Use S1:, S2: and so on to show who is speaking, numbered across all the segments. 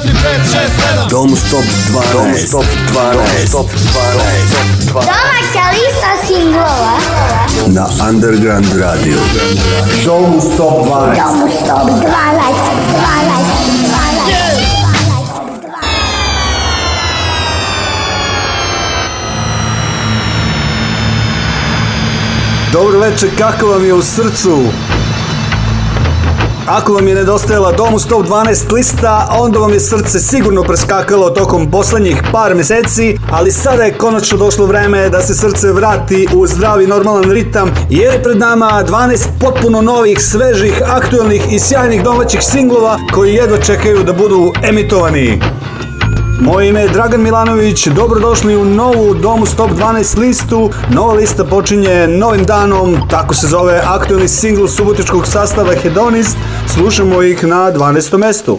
S1: 4, 5, 6, 7 Dom Stop 12 Dom Stop 12 Dom Stop 12 Domaća lista singlova Na Underground Radio Dom Stop 12 Dom Stop 12 12 12 yeah. Dobro večer, kako vam je u srcu? Ako vam je nedostajala Domus Top lista, onda vam je srce sigurno preskakalo tokom poslednjih par meseci, ali sada je konačno došlo vreme da se srce vrati u zdravi normalan ritam, jer je pred nama 12 potpuno novih, svežih, aktuelnih i sjajnih domaćih singlova koji jedva čekaju da budu emitovani. Moje ime je Dragan Milanović, dobrodošli u novu Domu Stop 12 listu. Nova lista počinje novim danom, tako se zove aktualni singl subotičkog sastava Hedonist. Slušamo ih na 12. mestu.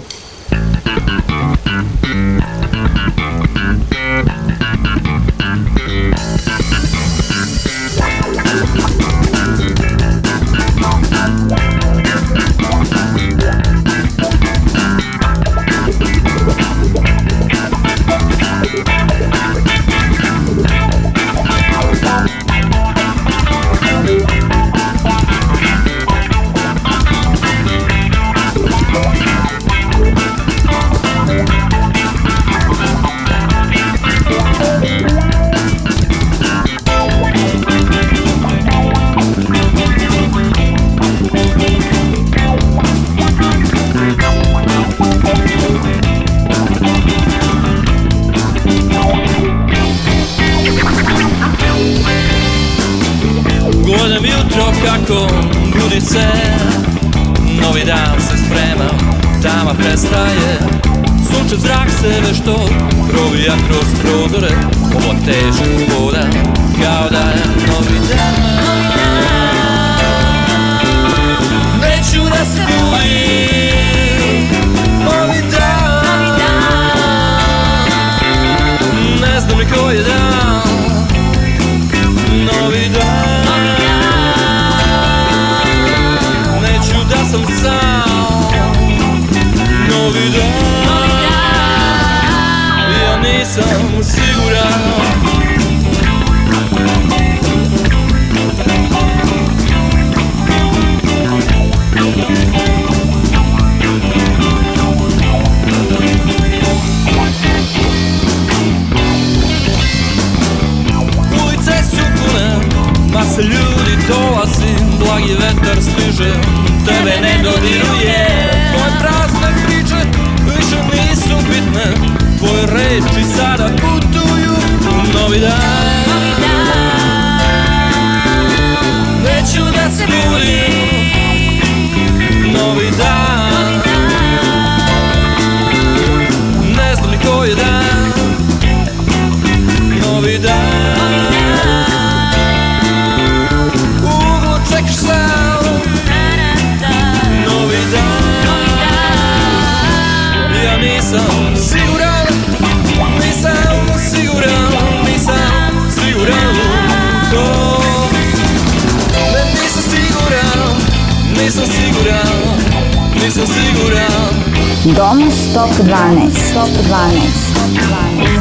S2: Top 12. Top 12.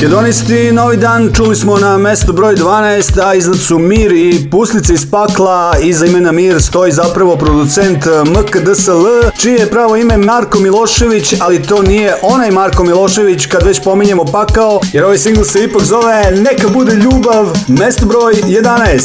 S1: Hedonisti, novi dan, čuli smo na mesto broj 12, a iznad su Mir i Puslica iz Pakla, iza imena Mir stoji zapravo producent MKDSL, čije je pravo ime Marko Milošević, ali to nije onaj Marko Milošević kad već pominjemo Pakao, jer ovaj singl se ipak zove Neka bude ljubav, mesto broj 11.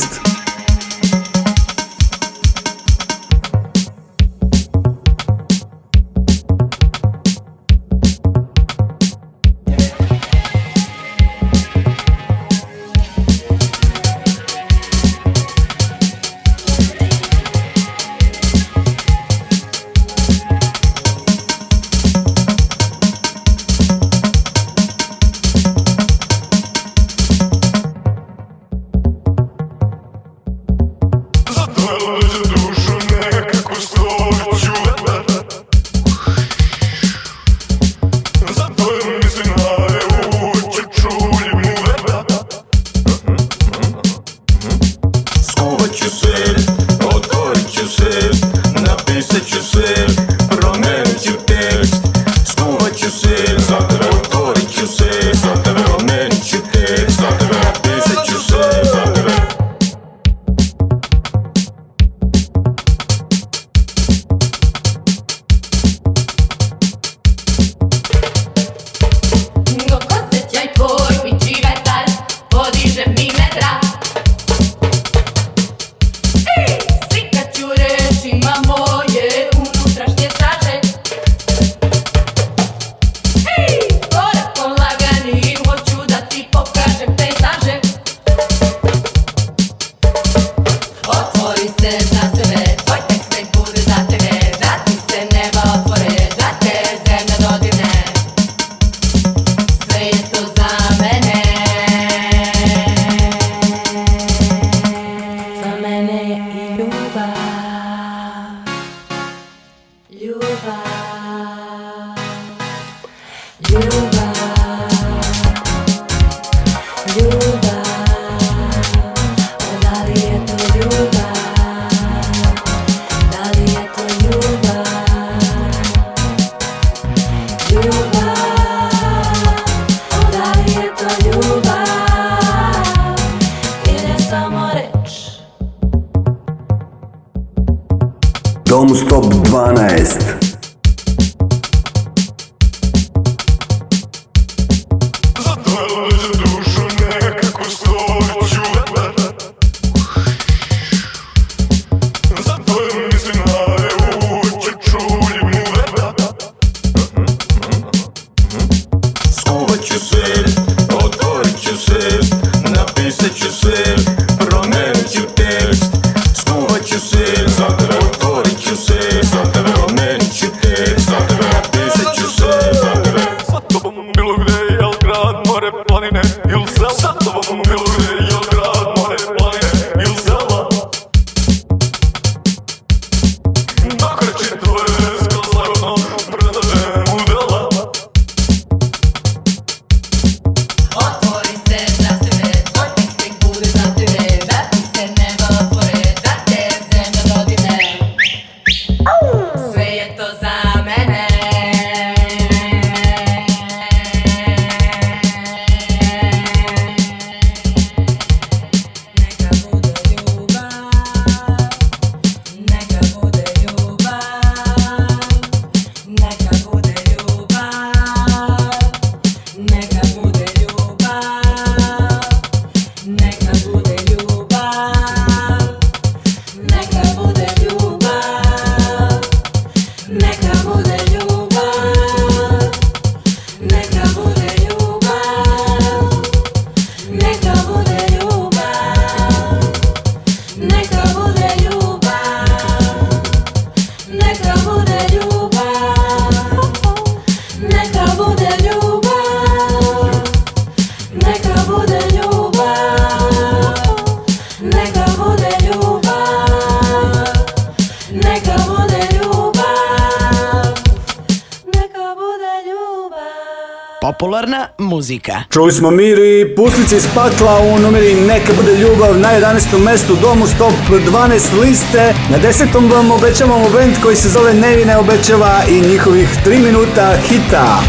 S1: Moderna muzika. Čuli smo mir i pustice iz pakla u numeri Neka bude ljubav na 11. mestu Domu Stop 12 liste. Na 10. vam obećavamo band koji se zove Nevine obećava i njihovih 3 minuta hita.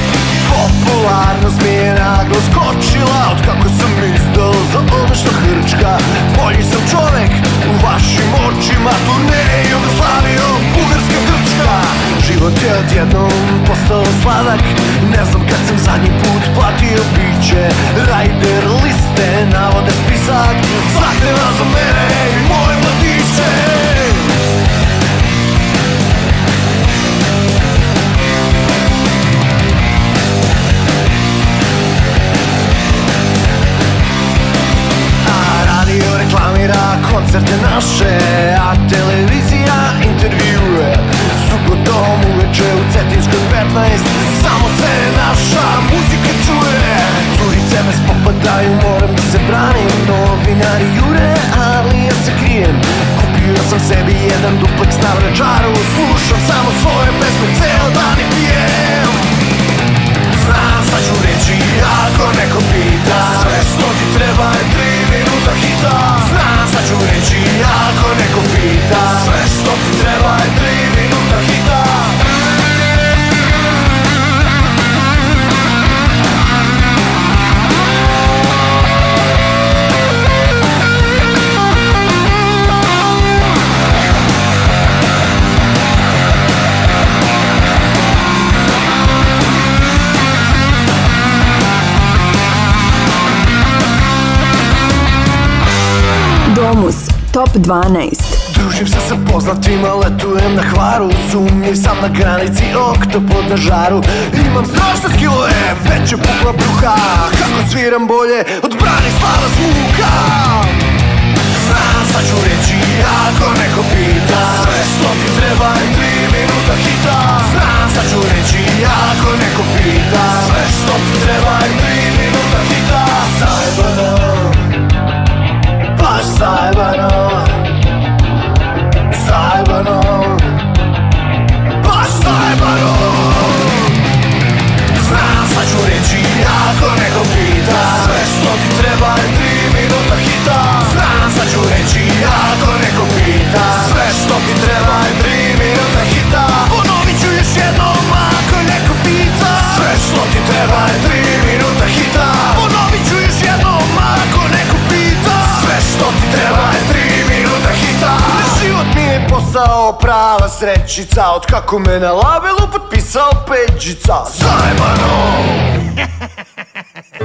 S3: Popularnost mi je naglo skočila Od kako sam izdao za ono što hrčka Bolji sam čovek u vašim očima Turneju Jugoslavijom, Bugarska, Grčka Život je odjednom postao sladak Ne znam kad sam zadnji put platio piće Rajder liste navode spisak Zahteva za mene i moje mladiće A reklamira koncerte naše A televizija Samo se naša muzika čuje Curice me spopadaju, moram da se branim Novinari jure, ali ja se krijem Kupio sam sebi jedan dupleks na vračaru Slušam samo svoje pesme, ceo dan i pijem
S4: 12. Družim se sa poznatima, letujem na hvaru Sumnji sam na granici, oktopod na žaru Imam strašne skillove, već je pukla bruha Kako sviram bolje od Branislava Smuka Znam sad ću reći, ako neko pita Sve što ti treba je tri minuta hita Znam sad ću reći, ako neko pita Sve što ti treba je tri minuta hita Zajedno Ako neko pita Sve što ti treba je tri minuta hita Znam sad ću reći Ako neko pita Sve što ti treba je tri minuta hita Ponovit ću još jednom Ako neko pita Sve što ti treba je tri minuta hita Ponovit ću još jednom Ako neko pita Sve što ti treba je tri minuta hita Život mi je postao prava srećica Od kako me na labelu potpisao peđica Zajebano!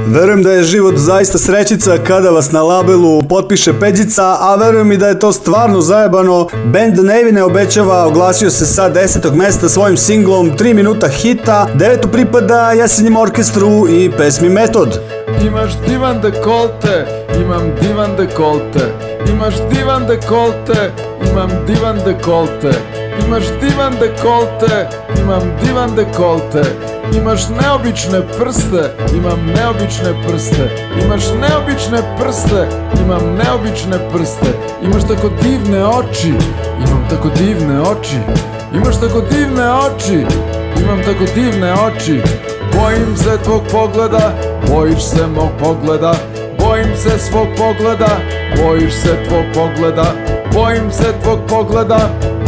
S1: Verujem da je život zaista srećica kada vas na labelu potpiše Peđica, a verujem i da je to stvarno zajebano. Band Nevine obećava, oglasio se sa 10. mesta svojim singlom 3 minuta hita, devetu pripada Jesenjem orkestru i pesmi Metod.
S5: Imaš divan dekolte, imam divan dekolte, imaš divan dekolte, imam divan dekolte, Imaš divan dekolte, imam divan dekolte Imaš neobične prste, imam neobične prste Imaš neobične prste, imam neobične prste Imaš tako divne oči, imam tako divne oči Imaš tako divne oči, imam tako divne oči Bojim se tvog pogleda, bojiš se mog pogleda Bojim se svog pogleda, bojiš se tvog pogleda Bojim se tvog pogleda,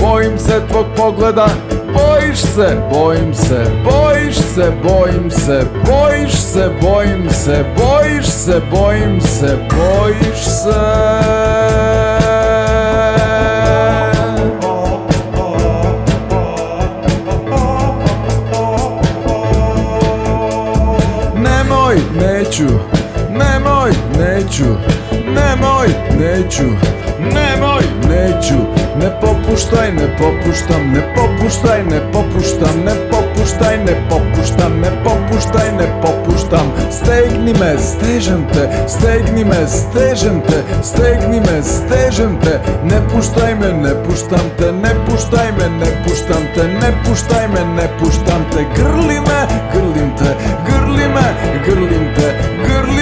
S5: bojim se tvog pogleda Bojiš se, bojim se, bojiš se, bojim se Bojiš se, bojim se, bojiš se, bojim se, bojiš se попущай, не попущам, не попущай, не попущам, не попущай, не попущам, не попущай, не попущам. Стегни ме, стежен те, стегни ме, стежен те, стегни ме, стежен те, не пущай ме, не пущам те, не пущай ме, не пущам те, не пущай ме, не пущам те, грли ме, грлим те, грли ме, грлим те, грли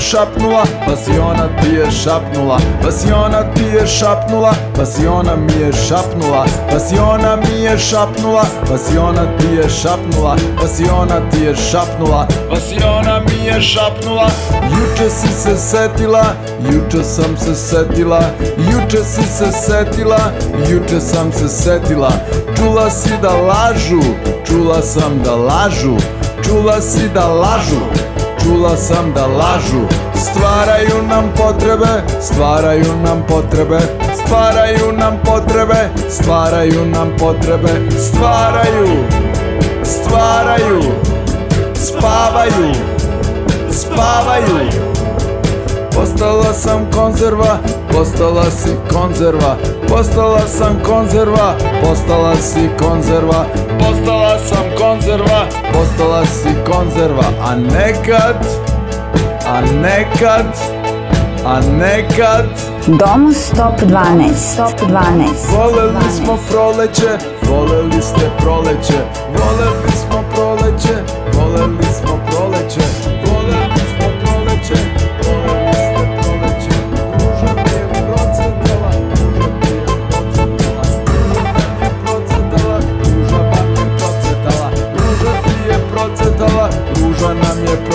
S5: šapnula, pa si ona ti je šapnula Pa si ona ti je šapnula, pa si ona mi je šapnula Pa si ona mi je šapnula, pa si ona ti je šapnula Pa si ona ti je šapnula, pa si ona mi je šapnula Juče si se setila, juče sam se setila Juče si se setila, juče sam se setila Čula si da lažu, čula sam da lažu Čula si da lažu Čula sam da lažu Stvaraju nam potrebe Stvaraju nam potrebe Stvaraju nam potrebe Stvaraju nam potrebe Stvaraju Stvaraju Spavaju Spavaju Postala sam konzerva postala si konzerva Postala sam konzerva, postala si konzerva Postala sam konzerva, postala si konzerva A nekad, a nekad, a nekad
S2: Domus Stop 12, Stop 12
S6: Voleli smo proleće, voleli ste proleće Voleli smo proleće, voleli smo proleće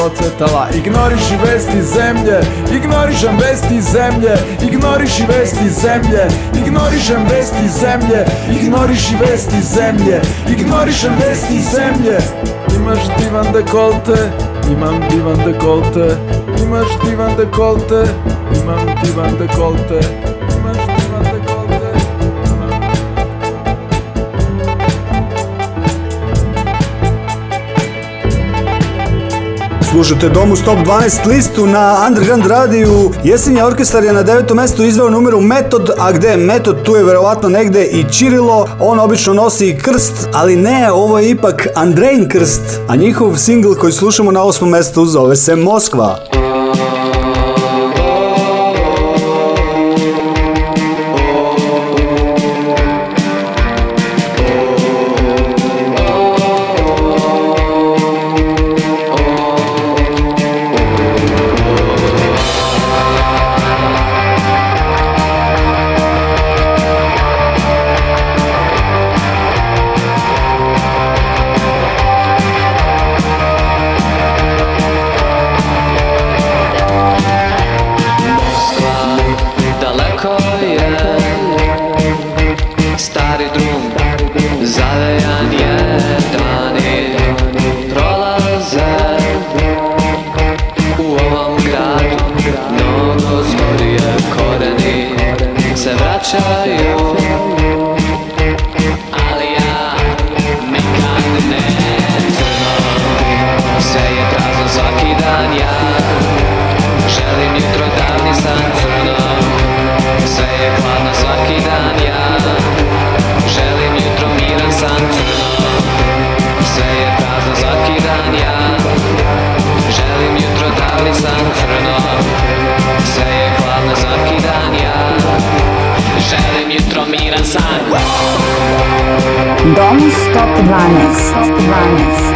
S6: ocrtala Ignoriš i vesti zemlje Ignorišem vesti zemlje Ignoriš i vesti zemlje Ignorišem vesti zemlje Ignoriš i vesti zemlje Ignorišem vesti zemlje Imaš divan dekolte Imam divan dekolte Imaš divan dekolte Imam divan dekolte
S1: Slušate Domu Stop 12 listu na Underground radiju. Jesenja orkestar je na devetom mestu izveo numeru Metod, a gde je Metod tu je verovatno negde i Čirilo. On obično nosi krst, ali ne, ovo je ipak Andrejn krst, a njihov singl koji slušamo na osmom mestu zove se Moskva.
S2: Don't stop running. Stop running.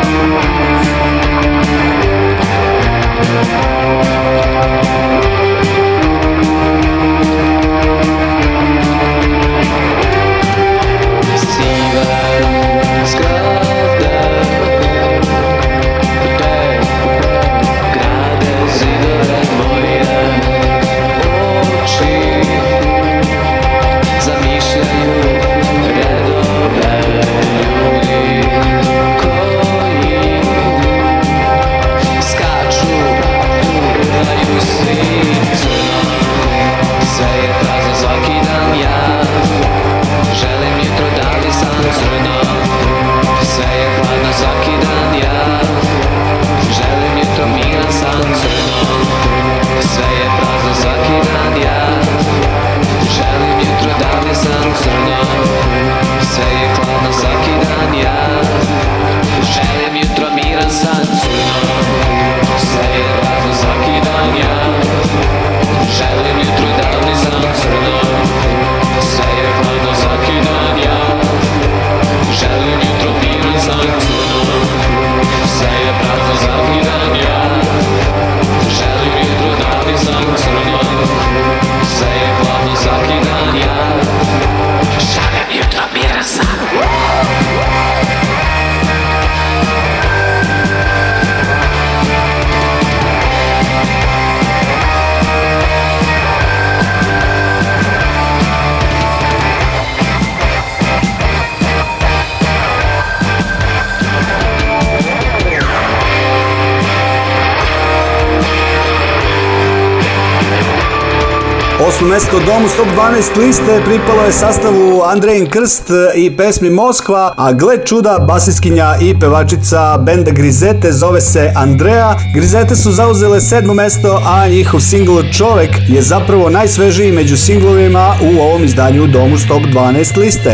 S1: su mesto domu 112 liste pripalo je sastavu Andrejin Krst i pesmi Moskva, a gle čuda, basiskinja i pevačica benda Grizete zove se Andrea. Grizete su zauzele sedmo mesto, a njihov singl Čovek je zapravo najsvežiji među singlovima u ovom izdanju domu 112 liste.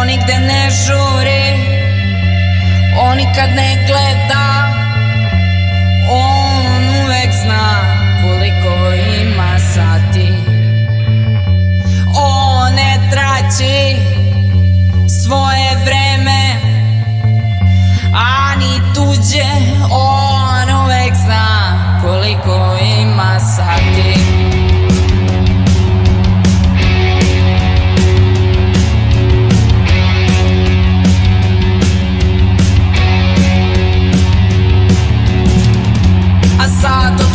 S1: Oni gde ne passado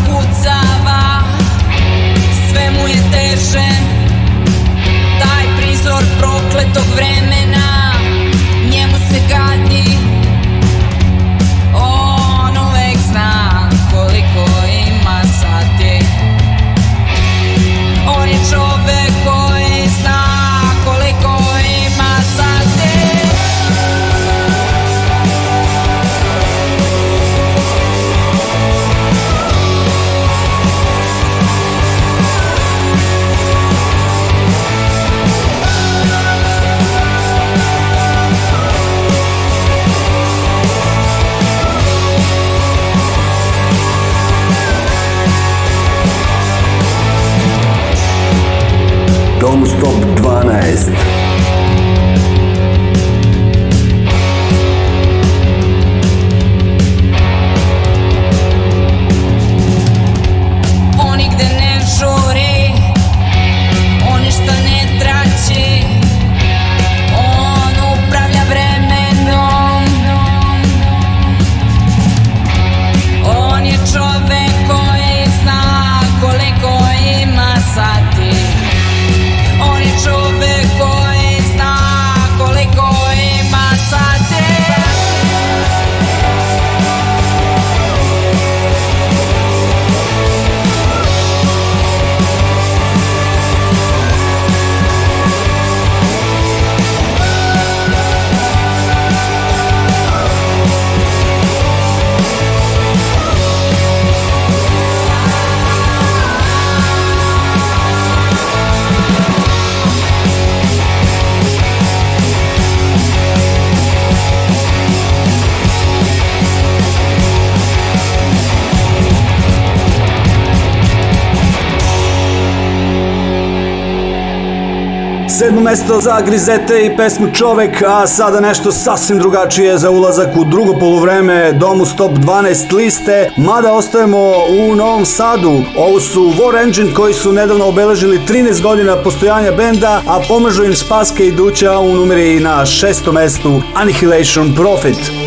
S1: mesto za Grizete i pesmu Čovek, a sada nešto sasvim drugačije za ulazak u drugo polovreme domu Stop 12 liste, mada ostajemo u Novom Sadu. Ovo su War Engine koji su nedavno obeležili 13 godina postojanja benda, a pomažu im Spaska i Duća u numeri na šestom mestu Annihilation Profit.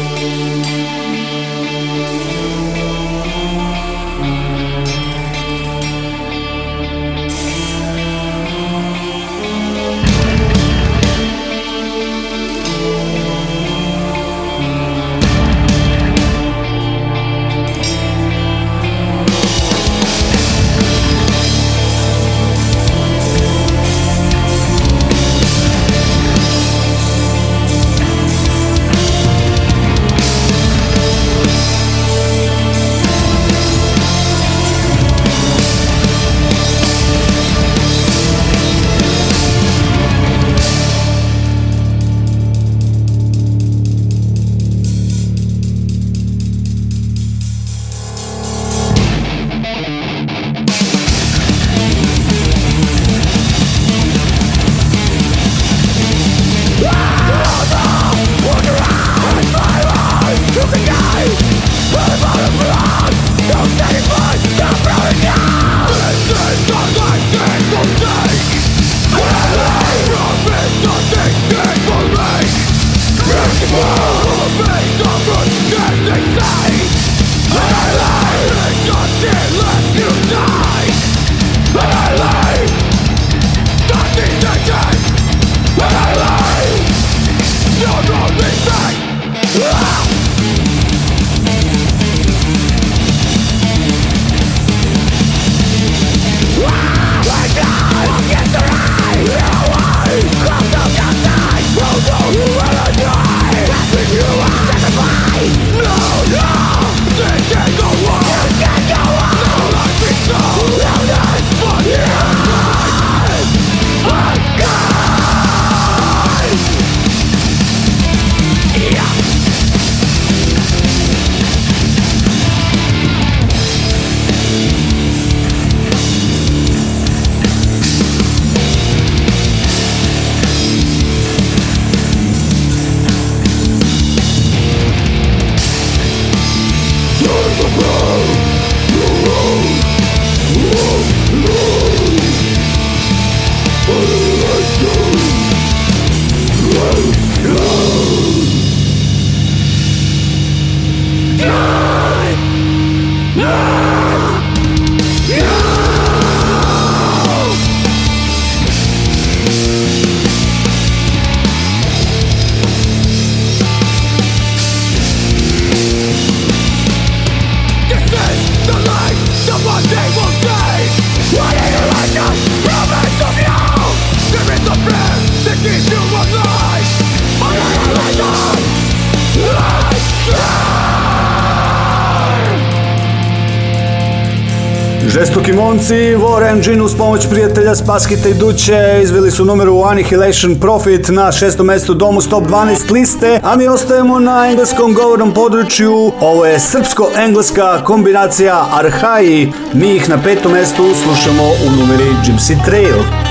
S1: džinu s pomoć prijatelja Spaskita i Duće izveli su numeru Annihilation Profit na šestom mestu domu Stop 12 liste, a mi ostajemo na engleskom govornom području. Ovo je srpsko-engleska kombinacija Arhai. Mi ih na petom mestu slušamo u numeri Gypsy Trail.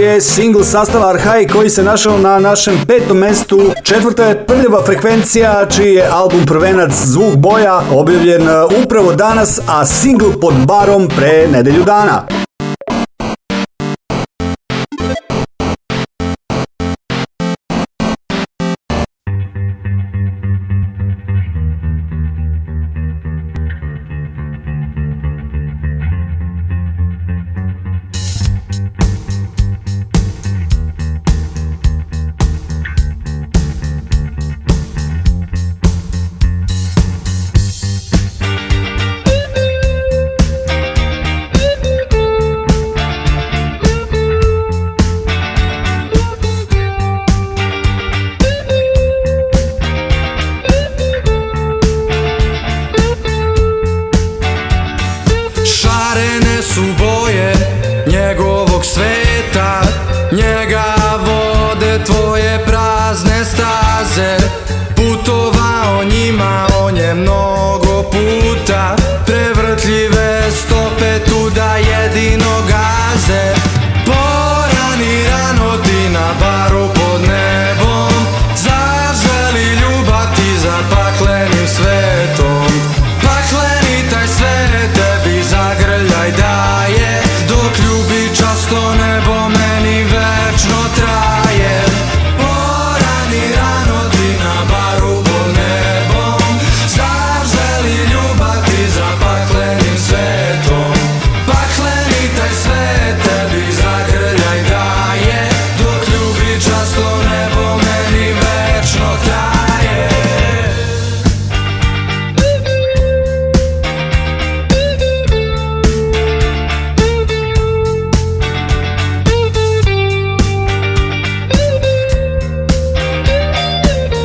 S1: je single sastava Arhai koji se našao na našem petom mestu. Četvrta je prljava frekvencija čiji je album prvenac Zvuk boja objavljen uh, upravo danas, a single pod barom pre nedelju dana.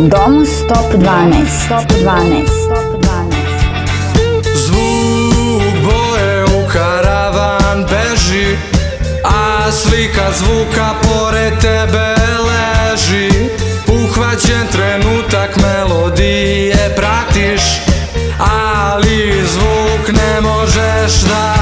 S1: Domus Top 12. Top 12.
S7: Zvuk boje u karavan beži, a slika zvuka pored tebe leži. Uhvaćen trenutak melodije pratiš, ali zvuk ne možeš da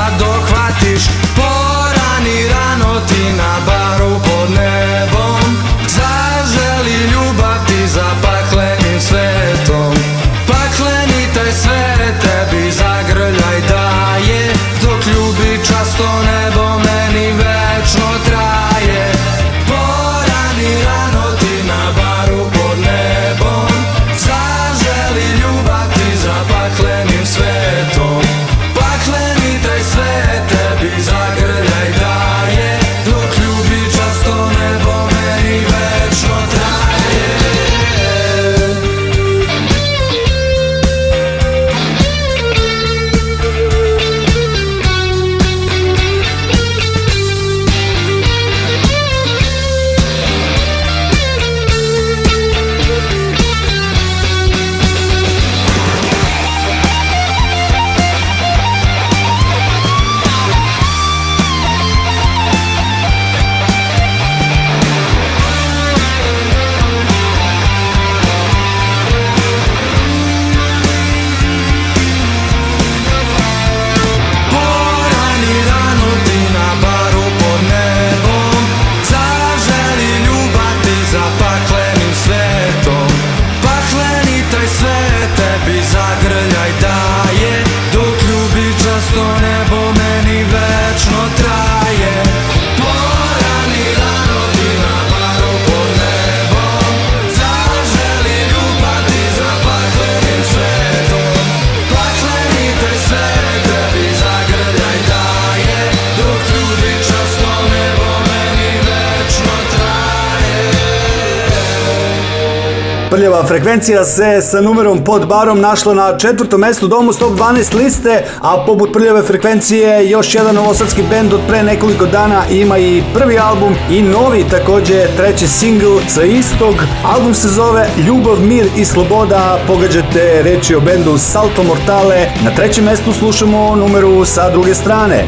S1: Frekvencija se sa numerom pod barom našla na četvrtom mestu domu 112 liste, a poput prljave frekvencije još jedan novosadski bend od pre nekoliko dana ima i prvi album i novi takođe treći single sa istog. Album se zove Ljubav, mir i sloboda, pogađate reči o bendu Salto Mortale. Na trećem mestu slušamo numeru sa druge strane.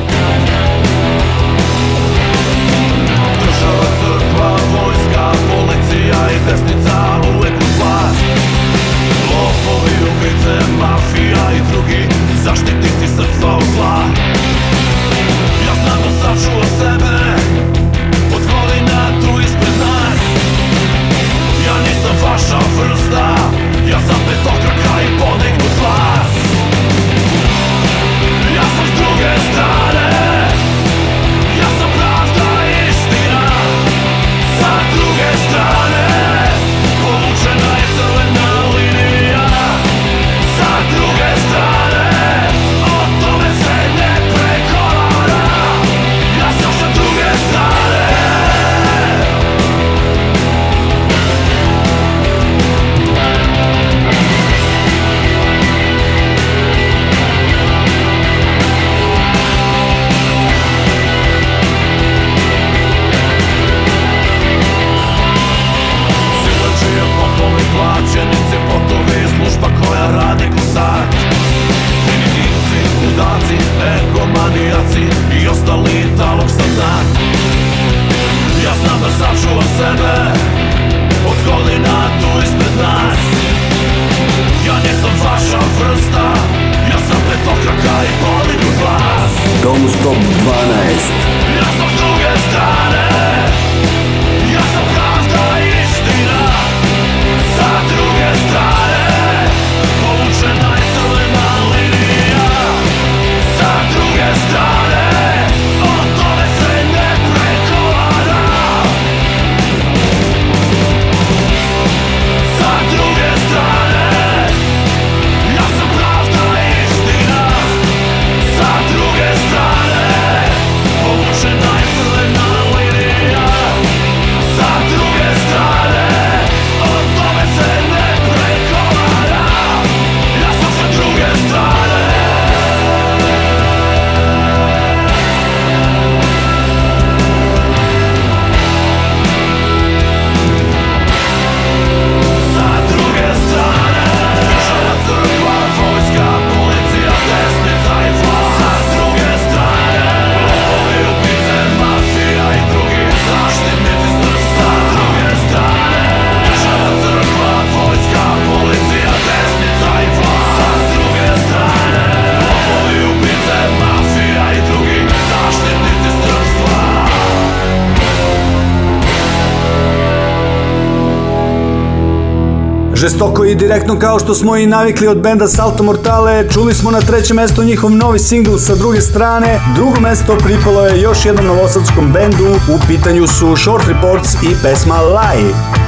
S1: direktno kao što smo i navikli od benda Salto Mortale, čuli smo na trećem mestu njihov novi singl sa druge strane. Drugo mesto pripalo je još jednom novosadskom bendu, u pitanju su Short Reports i pesma Lie.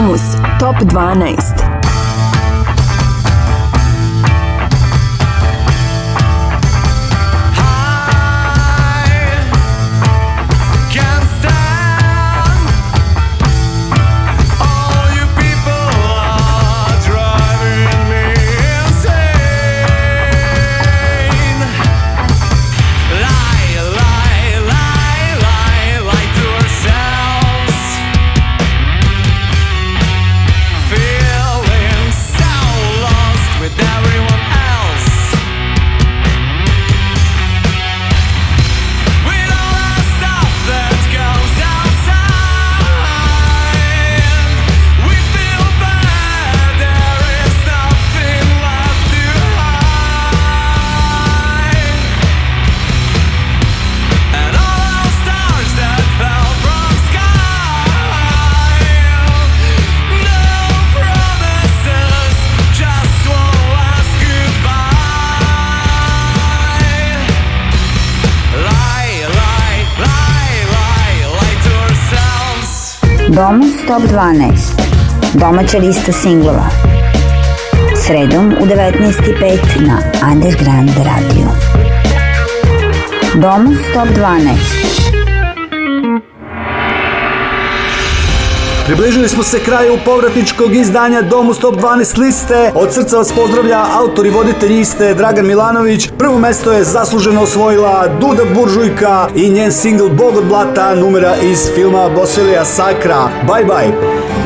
S1: Domus Top 12 Domus Top 12, domaća lista singlova. Sredom u 19.05 na Underground Radio. Domus Top 12 Približili smo se kraju povratničkog izdanja Domu Stop 12 liste. Od srca vas pozdravlja autor i voditelj iste Dragan Milanović. Prvo mesto je zasluženo osvojila Duda Buržujka i njen singl Bog od blata numera iz filma Bosvelija Sakra. Bye bye.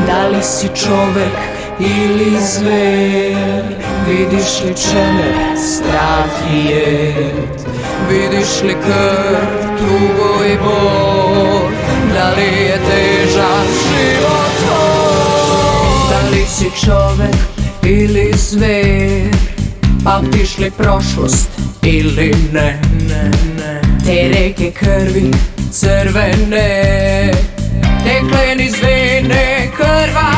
S8: Da li si čovek ili zver, vidiš li čene strah i jed, vidiš li krv, tugo i bol, da li je težan život tvoj Da li si čovek ili zver Pamtiš li prošlost ili ne, ne, ne. Te reke krvi crvene Tekle ni zvene krva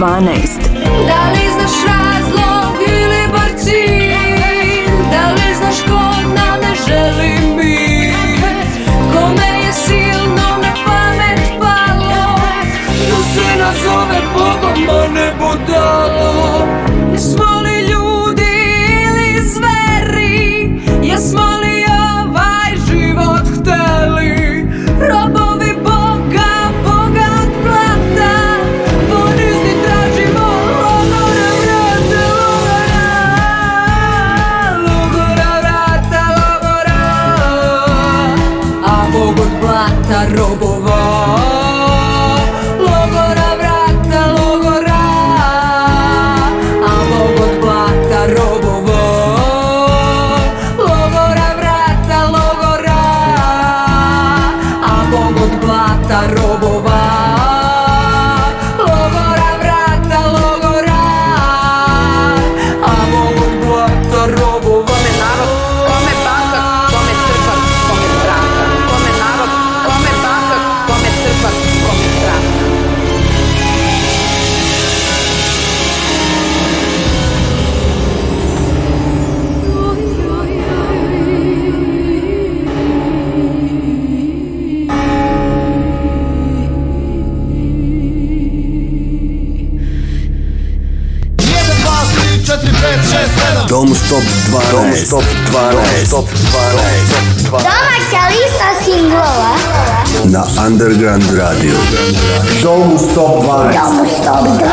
S1: 12. Underground Radio. Don't stop 12. Don't stop 12.